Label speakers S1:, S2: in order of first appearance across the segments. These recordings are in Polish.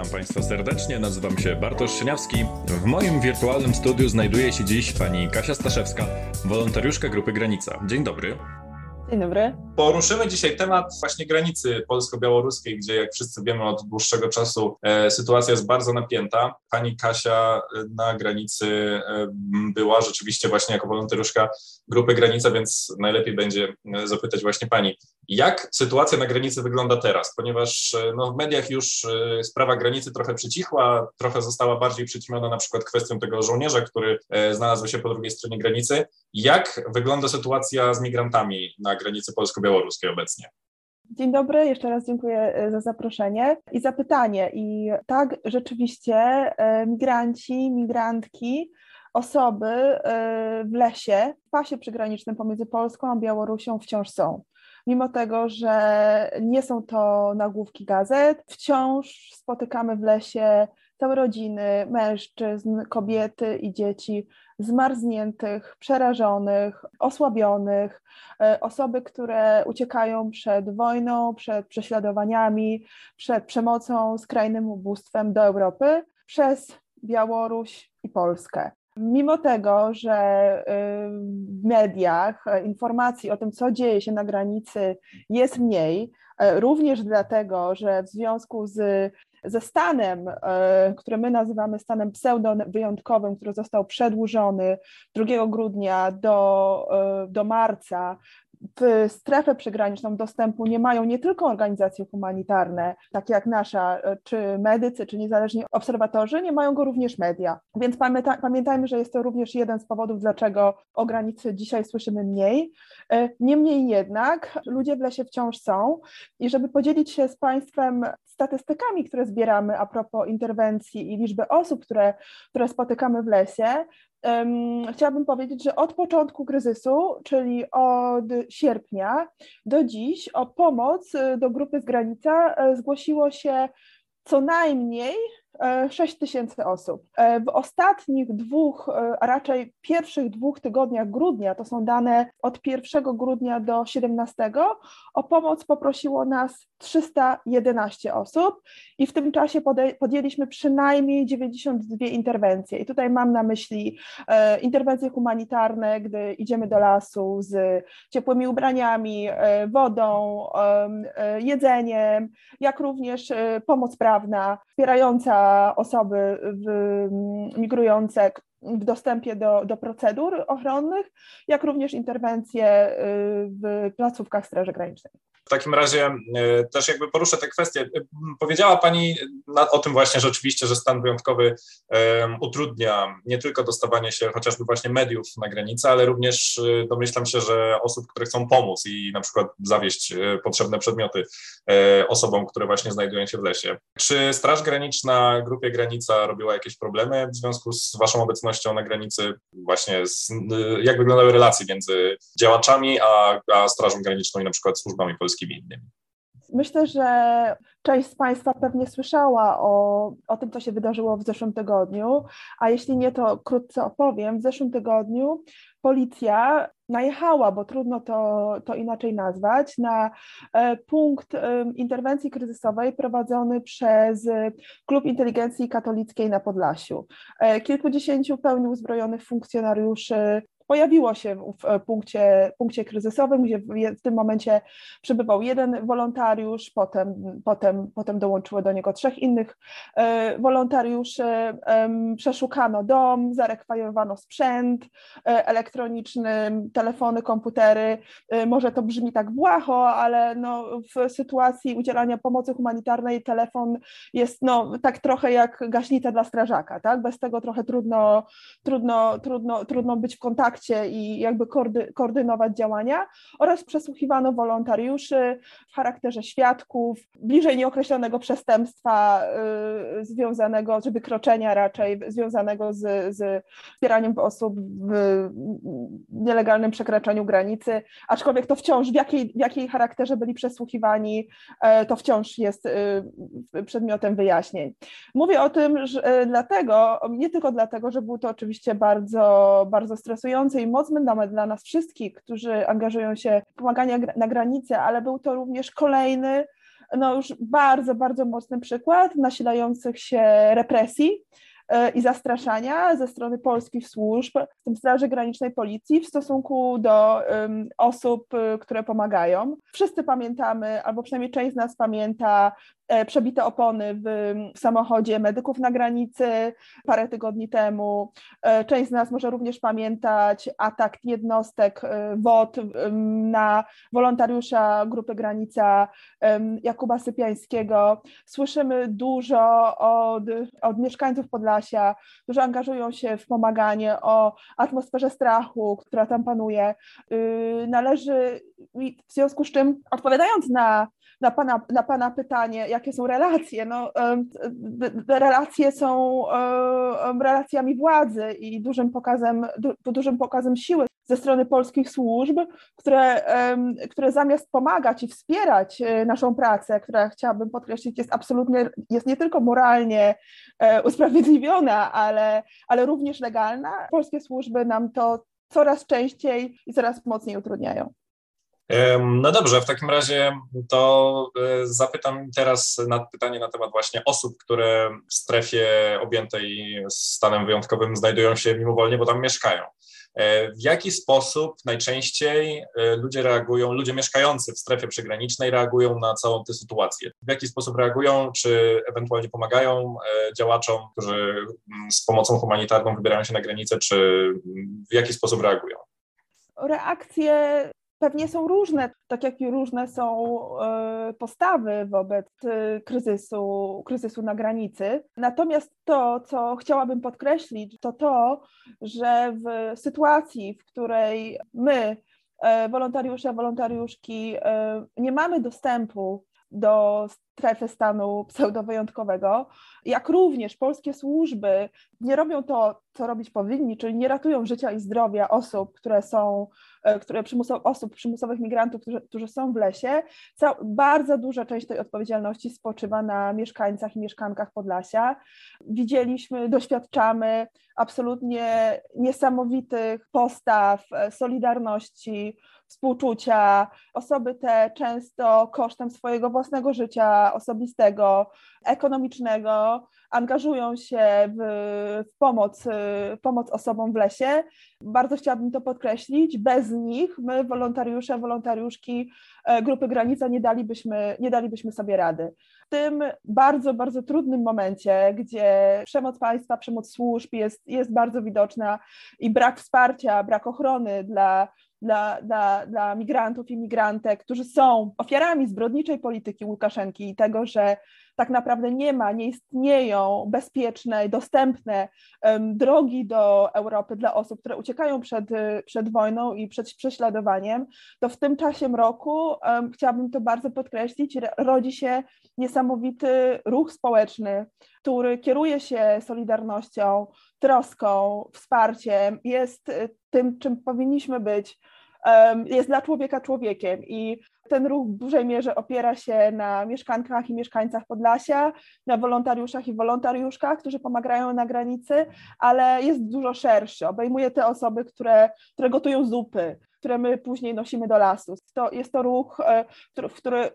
S1: Witam Państwa serdecznie, nazywam się Bartosz Szyniawski. W moim wirtualnym studiu znajduje się dziś pani Kasia Staszewska, wolontariuszka Grupy Granica. Dzień dobry.
S2: Dzień dobry.
S3: Poruszymy dzisiaj temat właśnie granicy polsko-białoruskiej, gdzie jak wszyscy wiemy od dłuższego czasu e, sytuacja jest bardzo napięta. Pani Kasia e, na granicy była rzeczywiście właśnie jako wolontariuszka grupy Granica, więc najlepiej będzie e, zapytać właśnie pani, jak sytuacja na granicy wygląda teraz, ponieważ no, w mediach już sprawa granicy trochę przycichła, trochę została bardziej przyćmiona na przykład kwestią tego żołnierza, który znalazł się po drugiej stronie granicy. Jak wygląda sytuacja z migrantami na granicy polsko-białoruskiej obecnie?
S2: Dzień dobry, jeszcze raz dziękuję za zaproszenie i zapytanie. I tak, rzeczywiście migranci, migrantki, osoby w lesie, w pasie przygranicznym pomiędzy Polską a Białorusią wciąż są mimo tego, że nie są to nagłówki gazet, wciąż spotykamy w lesie całe rodziny, mężczyzn, kobiety i dzieci zmarzniętych, przerażonych, osłabionych, e, osoby, które uciekają przed wojną, przed prześladowaniami, przed przemocą, skrajnym ubóstwem do Europy przez Białoruś i Polskę. Mimo tego, że y, w mediach e, informacji o tym, co dzieje się na granicy, jest mniej, e, również dlatego, że w związku z, ze stanem, e, który my nazywamy stanem pseudo-wyjątkowym, który został przedłużony 2 grudnia do, do marca, w strefę przygraniczną dostępu nie mają nie tylko organizacje humanitarne, takie jak nasza, e, czy medycy, czy niezależni obserwatorzy, nie mają go również media. Więc pamięta, pamiętajmy, że jest to również jeden z powodów, dlaczego o granicy dzisiaj słyszymy mniej. E, niemniej jednak ludzie w lesie wciąż są i żeby podzielić się z Państwem statystykami, które zbieramy a propos interwencji i liczby osób, które, które spotykamy w lesie, chciałabym powiedzieć, że od początku kryzysu, czyli od sierpnia do dziś, o pomoc y, do grupy z granica y, zgłosiło się co najmniej 6 e, tysięcy osób. E, w ostatnich dwóch, e, a raczej pierwszych dwóch tygodniach grudnia, to są dane od 1 grudnia do 17, o pomoc poprosiło nas 311 osób i w tym czasie podjęliśmy przynajmniej 92 interwencje. I tutaj mam na myśli interwencje humanitarne, gdy idziemy do lasu z ciepłymi ubraniami, wodą, jedzeniem, jak również pomoc prawna wspierająca osoby w, migrujące w dostępie do, do procedur ochronnych, jak również interwencje y, w placówkach Straży Granicznej.
S3: W takim razie e, też jakby poruszę tę kwestię. E, powiedziała Pani o tym właśnie rzeczywiście, że stan wyjątkowy utrudnia nie tylko dostawanie się chociażby właśnie mediów na granicę, ale również e, domyślam się, że osób, które chcą pomóc i na przykład zawieść potrzebne przedmioty osobom, które właśnie znajdują się w lesie. Czy Straż Graniczna Grupie Granica robiła jakieś problemy w związku z Waszą obecnością na granicy? Właśnie z, jak wyglądały relacje między działaczami a, a Strażą Graniczną i na przykład służbami polskimi? innymi.
S2: Myślę, że część z Państwa pewnie słyszała o, o tym, co się wydarzyło w zeszłym tygodniu, a jeśli nie, to krótce opowiem. W zeszłym tygodniu policja najechała, bo trudno to, to inaczej nazwać, na e, punkt interwencji kryzysowej prowadzony przez Klub Inteligencji Katolickiej na Podlasiu. E, kilkudziesięciu pełni uzbrojonych funkcjonariuszy pojawiło się w punkcie, punkcie kryzysowym, gdzie w tym momencie przybywał jeden wolontariusz, potem, potem, potem dołączyło do niego trzech innych e, wolontariuszy, przeszukano dom, zarekwirowano sprzęt e, elektroniczny, telefony, komputery. E, może to brzmi tak błaho, ale no w sytuacji udzielania pomocy humanitarnej telefon jest no, tak trochę jak gaśnica dla strażaka, tak? Bez tego trochę trudno, trudno, trudno, trudno być w kontakcie kontakcie i jakby koordy, koordynować działania oraz przesłuchiwano wolontariuszy w charakterze świadków bliżej nieokreślonego przestępstwa y, związanego, czy wykroczenia raczej związanego z, z wspieraniem osób w nielegalnym przekraczaniu granicy, aczkolwiek to wciąż w jakiej, w jakiej charakterze byli przesłuchiwani, y, to wciąż jest y, przedmiotem wyjaśnień. Mówię o tym że, y, dlatego, nie tylko dlatego, że był to oczywiście bardzo, bardzo stresujący i mocny moment dla nas wszystkich, którzy angażują się w pomaganie na granicy, ale był to również kolejny no już bardzo, bardzo mocny przykład nasilających się represji e, i zastraszania ze strony polskich służb, w tym Straży Granicznej Policji, w stosunku do um, osób, e, które pomagają. Wszyscy pamiętamy, albo przynajmniej część z nas pamięta przebite opony w samochodzie medyków na granicy parę tygodni temu. E, część z nas może również pamiętać atak jednostek e, WOT na wolontariusza Grupy Granica Jakuba Sypiańskiego. Słyszymy dużo od, od mieszkańców Podlasia, którzy angażują się w pomaganie, o atmosferze strachu, która tam panuje. Należy, w związku z czym odpowiadając na na pana, na pana pytanie, jakie są relacje. No, relacje są relacjami władzy i dużym pokazem, dużym pokazem siły ze strony polskich służb, które, które zamiast pomagać i wspierać e, naszą pracę, która chciałabym podkreślić, jest absolutnie, jest nie tylko moralnie e, usprawiedliwiona, ale, ale również legalna, polskie służby nam to coraz częściej i coraz mocniej utrudniają.
S3: No dobrze, w takim razie to e, zapytam teraz na pytanie na temat właśnie osób, które w strefie objętej stanem wyjątkowym znajdują się mimowolnie, bo tam mieszkają. E, w jaki sposób najczęściej e, ludzie reagują, ludzie mieszkający w strefie przygranicznej reagują na całą tę sytuację? W jaki sposób reagują, czy ewentualnie pomagają działaczom, którzy mm, z pomocą humanitarną wybierają się na granicę, czy w jaki sposób reagują?
S2: Reakcje pewnie są różne, tak jak i różne są e, postawy wobec e, kryzysu, kryzysu na granicy. Natomiast to, co chciałabym podkreślić, to to, że w sytuacji, w której my, e, wolontariusze, wolontariuszki, nie mamy dostępu do strefy stanu pseudowyjątkowego, jak również polskie służby nie robią to, co robić powinni, czyli nie ratują życia i zdrowia osób, które są, e, które przymusow, osób, przymusowych migrantów, którzy, którzy są w lesie, bardzo duża część tej odpowiedzialności spoczywa na mieszkańcach i mieszkankach Podlasia. Widzieliśmy, doświadczamy absolutnie niesamowitych postaw e, solidarności, współczucia. Osoby te często kosztem swojego własnego życia osobistego, ekonomicznego angażują się w, w pomoc, w pomoc osobom w lesie. Bardzo chciałabym to podkreślić. Bez nich my, wolontariusze, wolontariuszki e, Grupy Granica, nie dalibyśmy, nie dalibyśmy sobie rady. W tym bardzo, bardzo trudnym momencie, gdzie przemoc państwa, przemoc służb jest, jest bardzo widoczna i brak wsparcia, brak ochrony dla dla, dla, dla migrantów i migrantek, którzy są ofiarami zbrodniczej polityki Łukaszenki i tego, że tak naprawdę nie ma, nie istnieją bezpieczne, dostępne um, drogi do Europy dla osób, które uciekają przed, przed wojną i przed prześladowaniem, to w tym czasie roku, chciałabym to bardzo podkreślić, rodzi się niesamowity ruch społeczny, który kieruje się solidarnością, troską, wsparciem, jest tym, czym powinniśmy być jest dla człowieka człowiekiem i ten ruch w dużej mierze opiera się na mieszkankach i mieszkańcach Podlasia, na wolontariuszach i wolontariuszkach, którzy pomagają na granicy, ale jest dużo szerszy. Obejmuje te osoby, które, które gotują zupy, które my później nosimy do lasu. To, jest to ruch, e, w który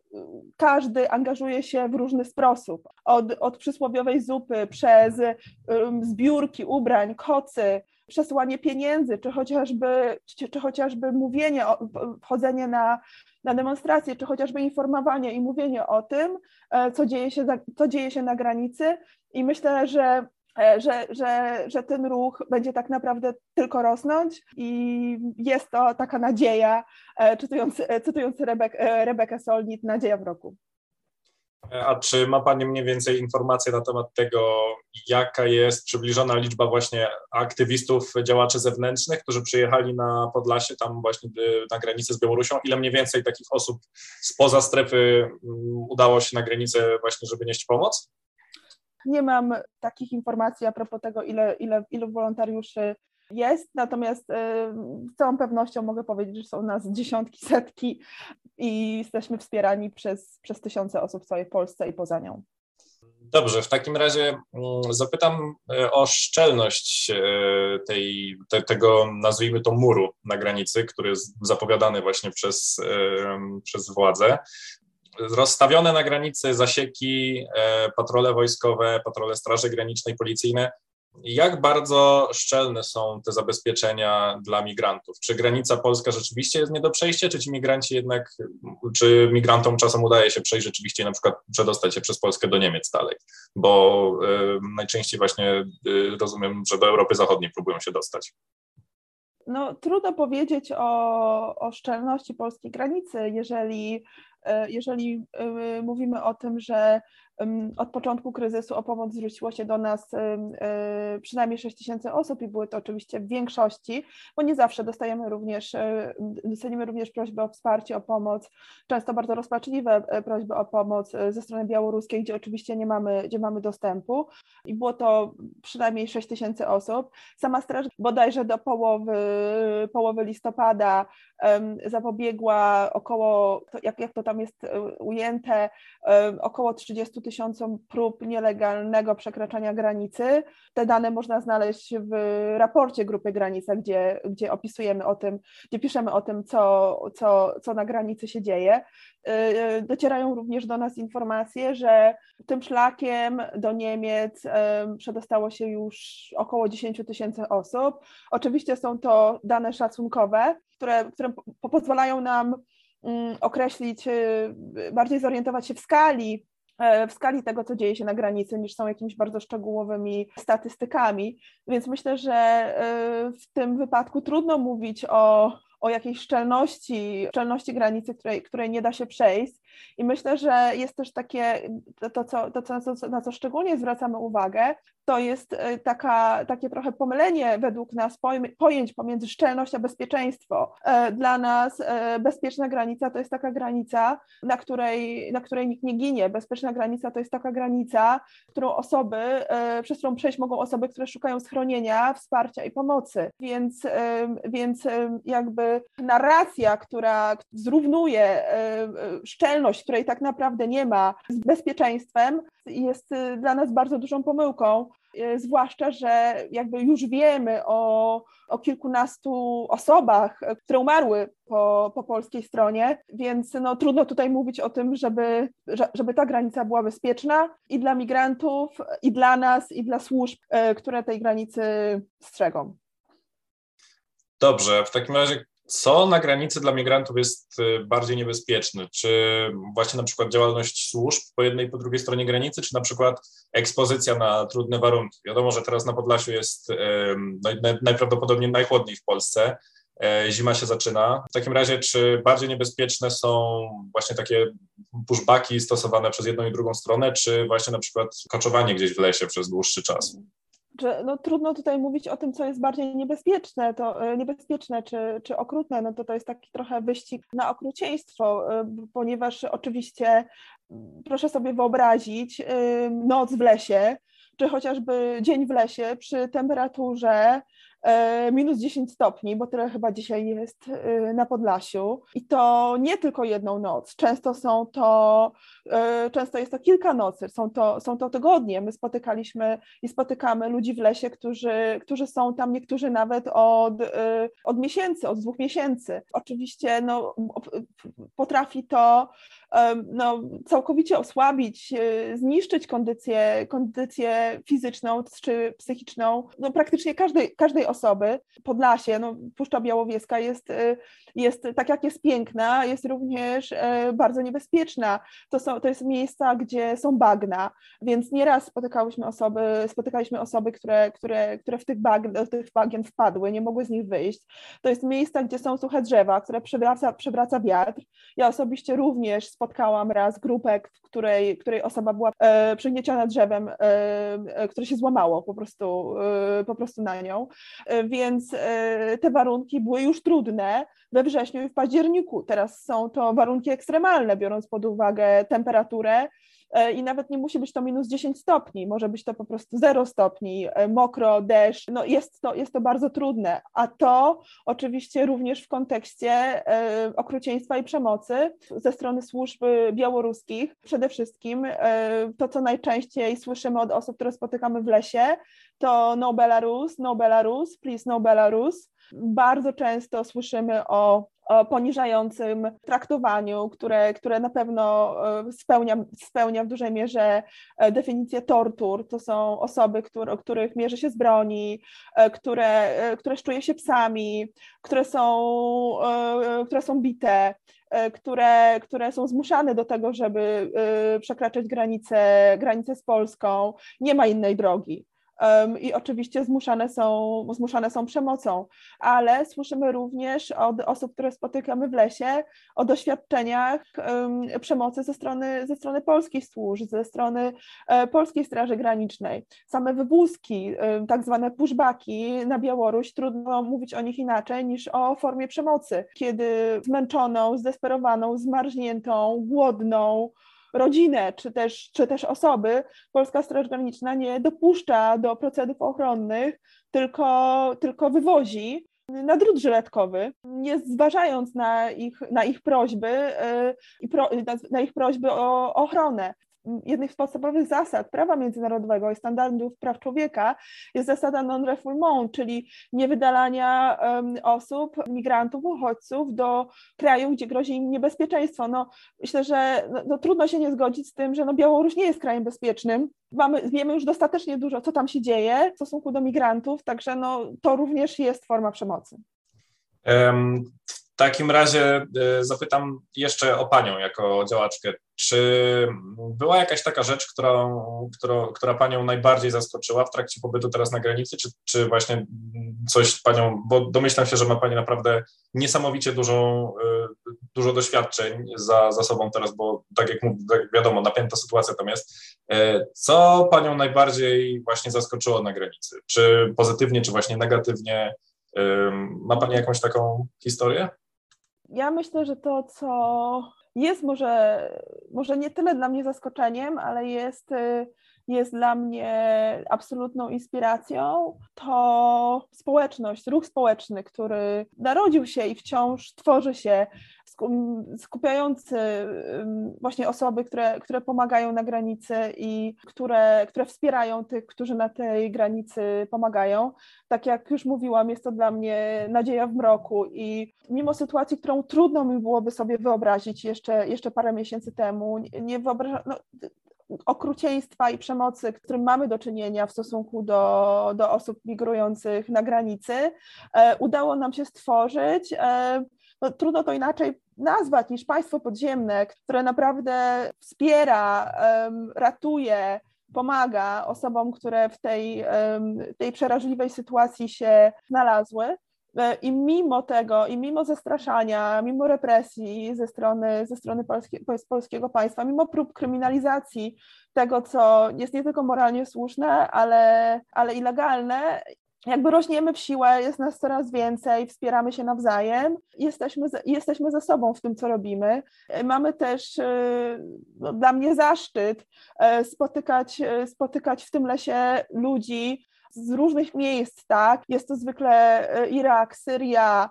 S2: każdy angażuje się w różny sposób. Od, od przysłowiowej zupy, przez zbiórki ubrań, kocy, przesyłanie pieniędzy, czy chociażby, czy, czy chociażby mówienie, o, na, na demonstracje, czy chociażby informowanie i mówienie o tym, e, co dzieje się, co dzieje się na granicy. I myślę, że e, że, że, że ten ruch będzie tak naprawdę tylko rosnąć i jest to taka nadzieja, e, cytując, cytując Rebek, Rebekę Solnit, nadzieja w roku.
S3: A czy ma Pani mniej więcej informacje na temat tego, jaka jest przybliżona liczba właśnie aktywistów, działaczy zewnętrznych, którzy przyjechali na Podlasie, tam właśnie y, na granicę z Białorusią? Ile mniej więcej takich osób spoza strefy mm, udało się na granicę właśnie, żeby nieść pomoc?
S2: Nie mam takich informacji a propos tego, ile, ile, ilu wolontariuszy jest, natomiast y, z całą pewnością mogę powiedzieć, że są nas dziesiątki, setki i jesteśmy wspierani przez, przez tysiące osób w całej Polsce i poza nią.
S3: Dobrze, w takim razie mm, zapytam y, o szczelność y, tej, te, tego, nazwijmy to, muru na granicy, który jest zapowiadany właśnie przez, przez władze. rozstawione na granicy zasieki, patrole wojskowe, patrole Straży Granicznej, policyjne jak bardzo szczelne są te zabezpieczenia dla migrantów? Czy granica polska rzeczywiście jest nie do przejścia, czy ci migranci jednak, czy migrantom czasem udaje się przejść rzeczywiście na przykład przedostać się przez Polskę do Niemiec dalej? Bo y, najczęściej właśnie y, rozumiem, że do Europy Zachodniej próbują się dostać.
S2: No, trudno powiedzieć o, o szczelności polskiej granicy, jeżeli, jeżeli mówimy o tym, że od początku kryzysu o pomoc zwróciło się do nas e, przynajmniej 6 tysięcy osób i były to oczywiście w większości, bo nie zawsze dostajemy również, e, dostajemy również prośby o wsparcie, o pomoc, często bardzo rozpaczliwe e, prośby o pomoc ze strony białoruskiej, gdzie oczywiście nie mamy, gdzie mamy dostępu i było to przynajmniej 6 tysięcy osób. Sama straż bodajże do połowy, połowy listopada zapobiegła około, jak, jak to tam jest ujęte, około 30 tysiącom prób nielegalnego przekraczania granicy. Te dane można znaleźć w raporcie Grupy Granica, gdzie, gdzie opisujemy o tym, gdzie piszemy o tym, co, co, co na granicy się dzieje. Y, y, docierają również do nas informacje, że tym szlakiem do Niemiec przedostało się już około 10 tysięcy osób. Oczywiście są to dane szacunkowe, które, które pozwalają nam mm, określić, y, bardziej zorientować się w skali w skali tego, co dzieje się na granicy, niż są jakimiś bardzo szczegółowymi statystykami. Więc myślę, że e, w tym wypadku trudno mówić o, o jakiejś szczelności, szczelności granicy, której, której nie da się przejść. I myślę, że jest też takie, to, co, to co, na co szczególnie zwracamy uwagę, to jest e, taka, takie trochę pomylenie według nas pojęć pomiędzy szczelność a bezpieczeństwo. E, dla nas e, bezpieczna granica to jest taka granica, na której, na której nikt nie ginie. Bezpieczna granica to jest taka granica, którą osoby, przez którą przejść mogą osoby, które szukają schronienia, wsparcia i pomocy. Więc, więc jakby narracja, która zrównuje szczelność, której tak naprawdę nie ma, z bezpieczeństwem, jest dla nas bardzo dużą pomyłką. E, zwłaszcza, że jakby już wiemy o, o kilkunastu osobach, które umarły po, po polskiej stronie, więc no, trudno tutaj mówić o tym, żeby, żeby ta granica była bezpieczna i dla migrantów, i dla nas, i dla służb, które tej granicy strzegą.
S3: Dobrze, w takim razie co na granicy dla migrantów jest y, bardziej niebezpieczne? Czy właśnie na przykład działalność służb po jednej i po drugiej stronie granicy, czy na przykład ekspozycja na trudne warunki? Wiadomo, że teraz na Podlasiu jest no, najprawdopodobniej najchłodniej w Polsce. E, zima się zaczyna. W takim razie, czy bardziej niebezpieczne są właśnie takie pushbacki stosowane przez jedną i drugą stronę, czy właśnie na przykład koczowanie gdzieś w lesie przez dłuższy czas?
S2: Że no, trudno tutaj mówić o tym, co jest bardziej niebezpieczne, to e, niebezpieczne czy, czy okrutne, no to to jest taki trochę wyścig na okrucieństwo, e, ponieważ oczywiście proszę sobie wyobrazić noc w lesie, czy chociażby dzień w lesie przy temperaturze E, minus 10 stopni, bo tyle chyba dzisiaj jest e, na Podlasiu. I to nie tylko jedną noc. Często są to, e, często jest to kilka nocy, są to, są to tygodnie. My spotykaliśmy i spotykamy ludzi w lesie, którzy, którzy są tam, niektórzy nawet od, od miesięcy, od dwóch miesięcy. Oczywiście no, potrafi to no, całkowicie osłabić, zniszczyć kondycję, kondycję fizyczną czy psychiczną no, praktycznie każdej, każdej osoby. Podlasie, no, Puszcza Białowieska jest, jest, tak jak jest piękna, jest również bardzo niebezpieczna. To, są, to jest miejsca, gdzie są bagna, więc nieraz spotykałyśmy osoby, spotykaliśmy osoby, które, które, które w tych, bag, do tych bagien wpadły, nie mogły z nich wyjść. To jest miejsca, gdzie są suche drzewa, które przewraca, przewraca wiatr. Ja osobiście również spotkałam raz grupę, w której, której osoba była e, przygnieciona drzewem, e, e, które się złamało po prostu, e, po prostu na nią. E, więc e, te warunki były już trudne we wrześniu i w październiku. Teraz są to warunki ekstremalne, biorąc pod uwagę temperaturę E, i nawet nie musi być to minus 10 stopni, może być to po prostu 0 stopni, e, mokro, deszcz, no jest to, jest to bardzo trudne, a to oczywiście również w kontekście e, okrucieństwa i przemocy ze strony służb białoruskich, przede wszystkim to, co najczęściej słyszymy od osób, które spotykamy w lesie, to No Belarus, No Belarus, please No Belarus. Bardzo często słyszymy o, o poniżającym traktowaniu, które, które na pewno e, spełnia, spełnia w dużej mierze e, definicję tortur. To są osoby, które, których mierzy się z broni, e, które, które szczuje się psami, które są, które są bite które, które są zmuszane do tego, żeby przekraczać granicę, granicę z Polską. Nie ma innej drogi i oczywiście zmuszane są, zmuszane są przemocą, ale słyszymy również od osób, które spotykamy w lesie, o doświadczeniach przemocy ze strony, ze strony polskich służb, ze strony e, Polskiej Straży Granicznej. Same wywózki, tak zwane pushbacki na Białoruś, trudno mówić o nich inaczej niż o formie przemocy, kiedy zmęczoną, zdesperowaną, zmarzniętą, głodną, rodzinę czy też, czy też osoby, Polska Straż Graniczna nie dopuszcza do procedów ochronnych, tylko, tylko wywozi na drut żyletkowy, nie zważając na ich, na ich prośby, yy, na, na ich prośby o ochronę jednych z podstawowych zasad prawa międzynarodowego i standardów praw człowieka jest zasada non-refoulement, czyli niewydalania osób, migrantów, uchodźców do kraju, gdzie grozi im niebezpieczeństwo. No, myślę, że no, no, trudno się nie zgodzić z tym, że no, Białoruś nie jest krajem bezpiecznym. Mamy, wiemy już dostatecznie dużo, co tam się dzieje w stosunku do migrantów, także no, to również jest forma przemocy.
S3: W takim razie e, zapytam jeszcze o Panią jako działaczkę. Czy była jakaś taka rzecz, którą, która Panią najbardziej zaskoczyła w trakcie pobytu teraz na granicy, czy, czy właśnie coś Panią, bo domyślam się, że ma Pani naprawdę niesamowicie dużą, e, dużo doświadczeń za, za sobą teraz, bo tak jak, tak jak wiadomo, napięta sytuacja tam jest. E, co Panią najbardziej właśnie zaskoczyło na granicy? Czy pozytywnie, czy właśnie negatywnie? Ma Pani jakąś taką historię?
S2: Ja myślę, że to, co jest może, może nie tyle dla mnie zaskoczeniem, ale jest, jest dla mnie absolutną inspiracją, to społeczność, ruch społeczny, który narodził się i wciąż tworzy się skupiający właśnie osoby, które, które pomagają na granicy i które, które wspierają tych, którzy na tej granicy pomagają. Tak jak już mówiłam, jest to dla mnie nadzieja w mroku i mimo sytuacji, którą trudno mi byłoby sobie wyobrazić jeszcze, jeszcze parę miesięcy temu, nie wyobrażam, no, okrucieństwa i przemocy, którym mamy do czynienia w stosunku do, do osób migrujących na granicy, e, udało nam się stworzyć e, no, trudno to inaczej nazwać niż państwo podziemne, które naprawdę wspiera, ratuje, pomaga osobom, które w tej, tej przerażliwej sytuacji się znalazły. E, I mimo tego, i mimo zastraszania, mimo represji ze strony, ze strony polskie, polskiego państwa, mimo prób kryminalizacji tego, co jest nie tylko moralnie słuszne, ale, ale i legalne, jakby rośniemy w siłę, jest nas coraz więcej, wspieramy się nawzajem, jesteśmy, jesteśmy ze sobą w tym, co robimy. Mamy też no, dla mnie zaszczyt e, spotykać, e, spotykać w tym lesie ludzi z różnych miejsc, tak? Jest to zwykle e, Irak, Syria,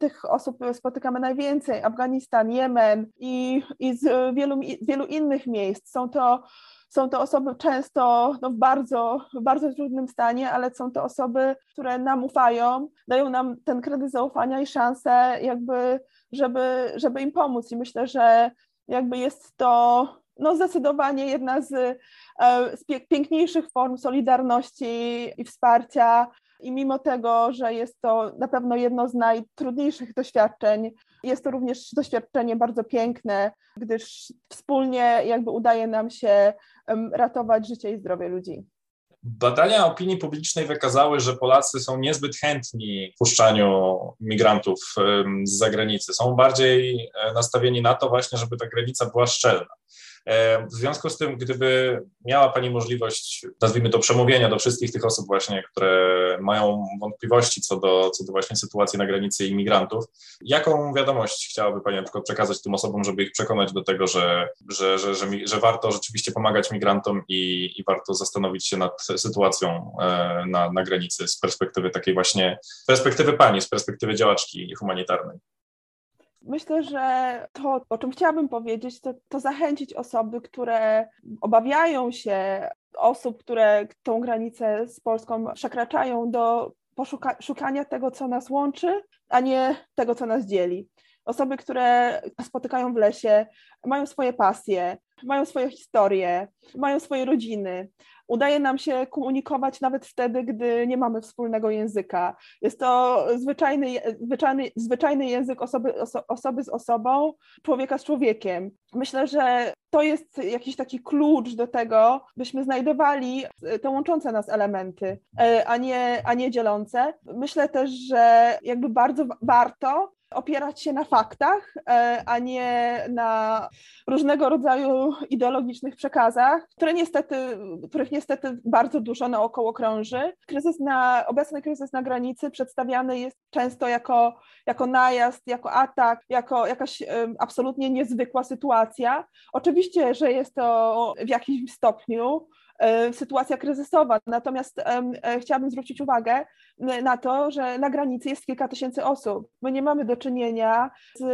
S2: tych osób spotykamy najwięcej, Afganistan, Jemen i, i z wielu, wielu innych miejsc. Są to są to osoby często no, w bardzo, bardzo trudnym stanie, ale są to osoby, które nam ufają, dają nam ten kredyt zaufania i szansę jakby, żeby, żeby im pomóc i myślę, że jakby jest to no zdecydowanie jedna z, e, z piękniejszych form solidarności i wsparcia. I mimo tego, że jest to na pewno jedno z najtrudniejszych doświadczeń, jest to również doświadczenie bardzo piękne, gdyż wspólnie jakby udaje nam się ratować życie i zdrowie ludzi.
S3: Badania opinii publicznej wykazały, że Polacy są niezbyt chętni w puszczaniu migrantów z zagranicy. Są bardziej e, nastawieni na to właśnie, żeby ta granica była szczelna. E, w związku z tym, gdyby miała Pani możliwość, nazwijmy to, przemówienia do wszystkich tych osób właśnie, które mają wątpliwości co do, co do właśnie sytuacji na granicy imigrantów, jaką wiadomość chciałaby Pani na przykład przekazać tym osobom, żeby ich przekonać do tego, że, że, że, że, że warto rzeczywiście pomagać migrantom i, i warto zastanowić się nad sytuacją e, na, na granicy z perspektywy takiej właśnie, perspektywy Pani, z perspektywy działaczki humanitarnej?
S2: Myślę, że to, o czym chciałabym powiedzieć, to, to zachęcić osoby, które obawiają się osób, które tą granicę z Polską przekraczają do szukania tego, co nas łączy, a nie tego, co nas dzieli. Osoby, które spotykają w lesie, mają swoje pasje, mają swoje historie, mają swoje rodziny. Udaje nam się komunikować nawet wtedy, gdy nie mamy wspólnego języka. Jest to zwyczajny, zwyczajny, zwyczajny język osoby, oso, osoby z osobą, człowieka z człowiekiem. Myślę, że to jest jakiś taki klucz do tego, byśmy znajdowali te łączące nas elementy, e, a nie, a nie dzielące. Myślę też, że jakby bardzo warto opierać się na faktach, e, a nie na różnego rodzaju ideologicznych przekazach, które niestety, których niestety bardzo dużo naokoło krąży. Kryzys na, obecny kryzys na granicy przedstawiany jest często jako, jako najazd, jako atak, jako jakaś absolutnie niezwykła sytuacja. Oczywiście, że jest to w jakimś stopniu E, sytuacja kryzysowa. Natomiast e, chciałabym zwrócić uwagę na to, że na granicy jest kilka tysięcy osób. My nie mamy do czynienia z,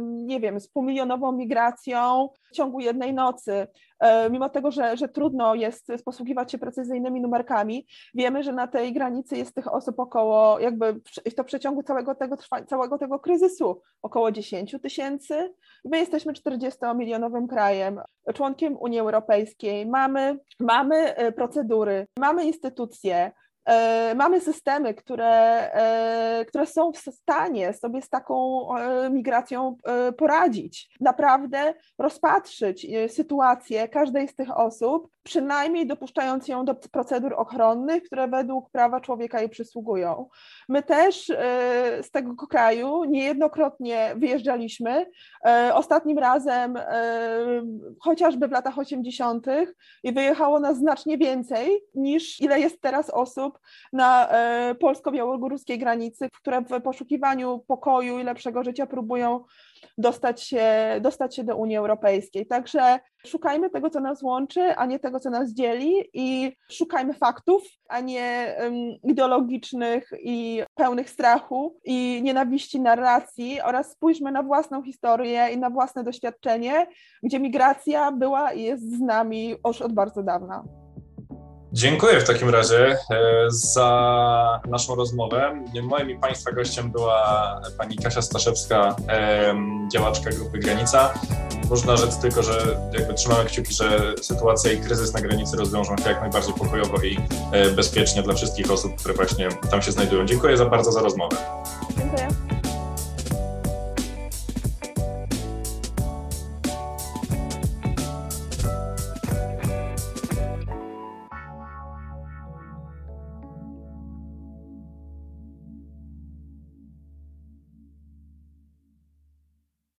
S2: nie wiem, z półmilionową migracją w ciągu jednej nocy. E, mimo tego, że, że trudno jest posługiwać się precyzyjnymi numerkami, wiemy, że na tej granicy jest tych osób około, jakby to w przeciągu całego tego, całego tego kryzysu około 10 tysięcy. My jesteśmy 40-milionowym krajem, członkiem Unii Europejskiej, mamy, mamy e, procedury, mamy instytucje, mamy systemy, które, e, które są w stanie sobie z taką e, migracją poradzić, naprawdę rozpatrzyć sytuację każdej z tych osób, przynajmniej dopuszczając ją do procedur ochronnych, które według prawa człowieka jej przysługują. My też z tego kraju niejednokrotnie wyjeżdżaliśmy. Ostatnim razem, chociażby w latach 80., i wyjechało nas znacznie więcej niż ile jest teraz osób, na e, polsko-białoruskiej granicy, które w poszukiwaniu pokoju i lepszego życia próbują dostać się, dostać się do Unii Europejskiej. Także szukajmy tego, co nas łączy, a nie tego, co nas dzieli i szukajmy faktów, a nie ideologicznych i pełnych strachu i nienawiści narracji oraz spójrzmy na własną historię i na własne doświadczenie, gdzie migracja była i jest z nami już od bardzo dawna.
S3: Dziękuję w takim razie e, za naszą rozmowę. Moim i Państwa gościem była pani Kasia Staszewska, działaczka Grupy Granica. Można rzec tylko, że jakby trzymamy kciuki, że sytuacja i kryzys na granicy rozwiążą się jak najbardziej pokojowo i e, bezpiecznie dla wszystkich osób, które właśnie tam się znajdują. Dziękuję za bardzo za rozmowę.
S2: Dziękuję.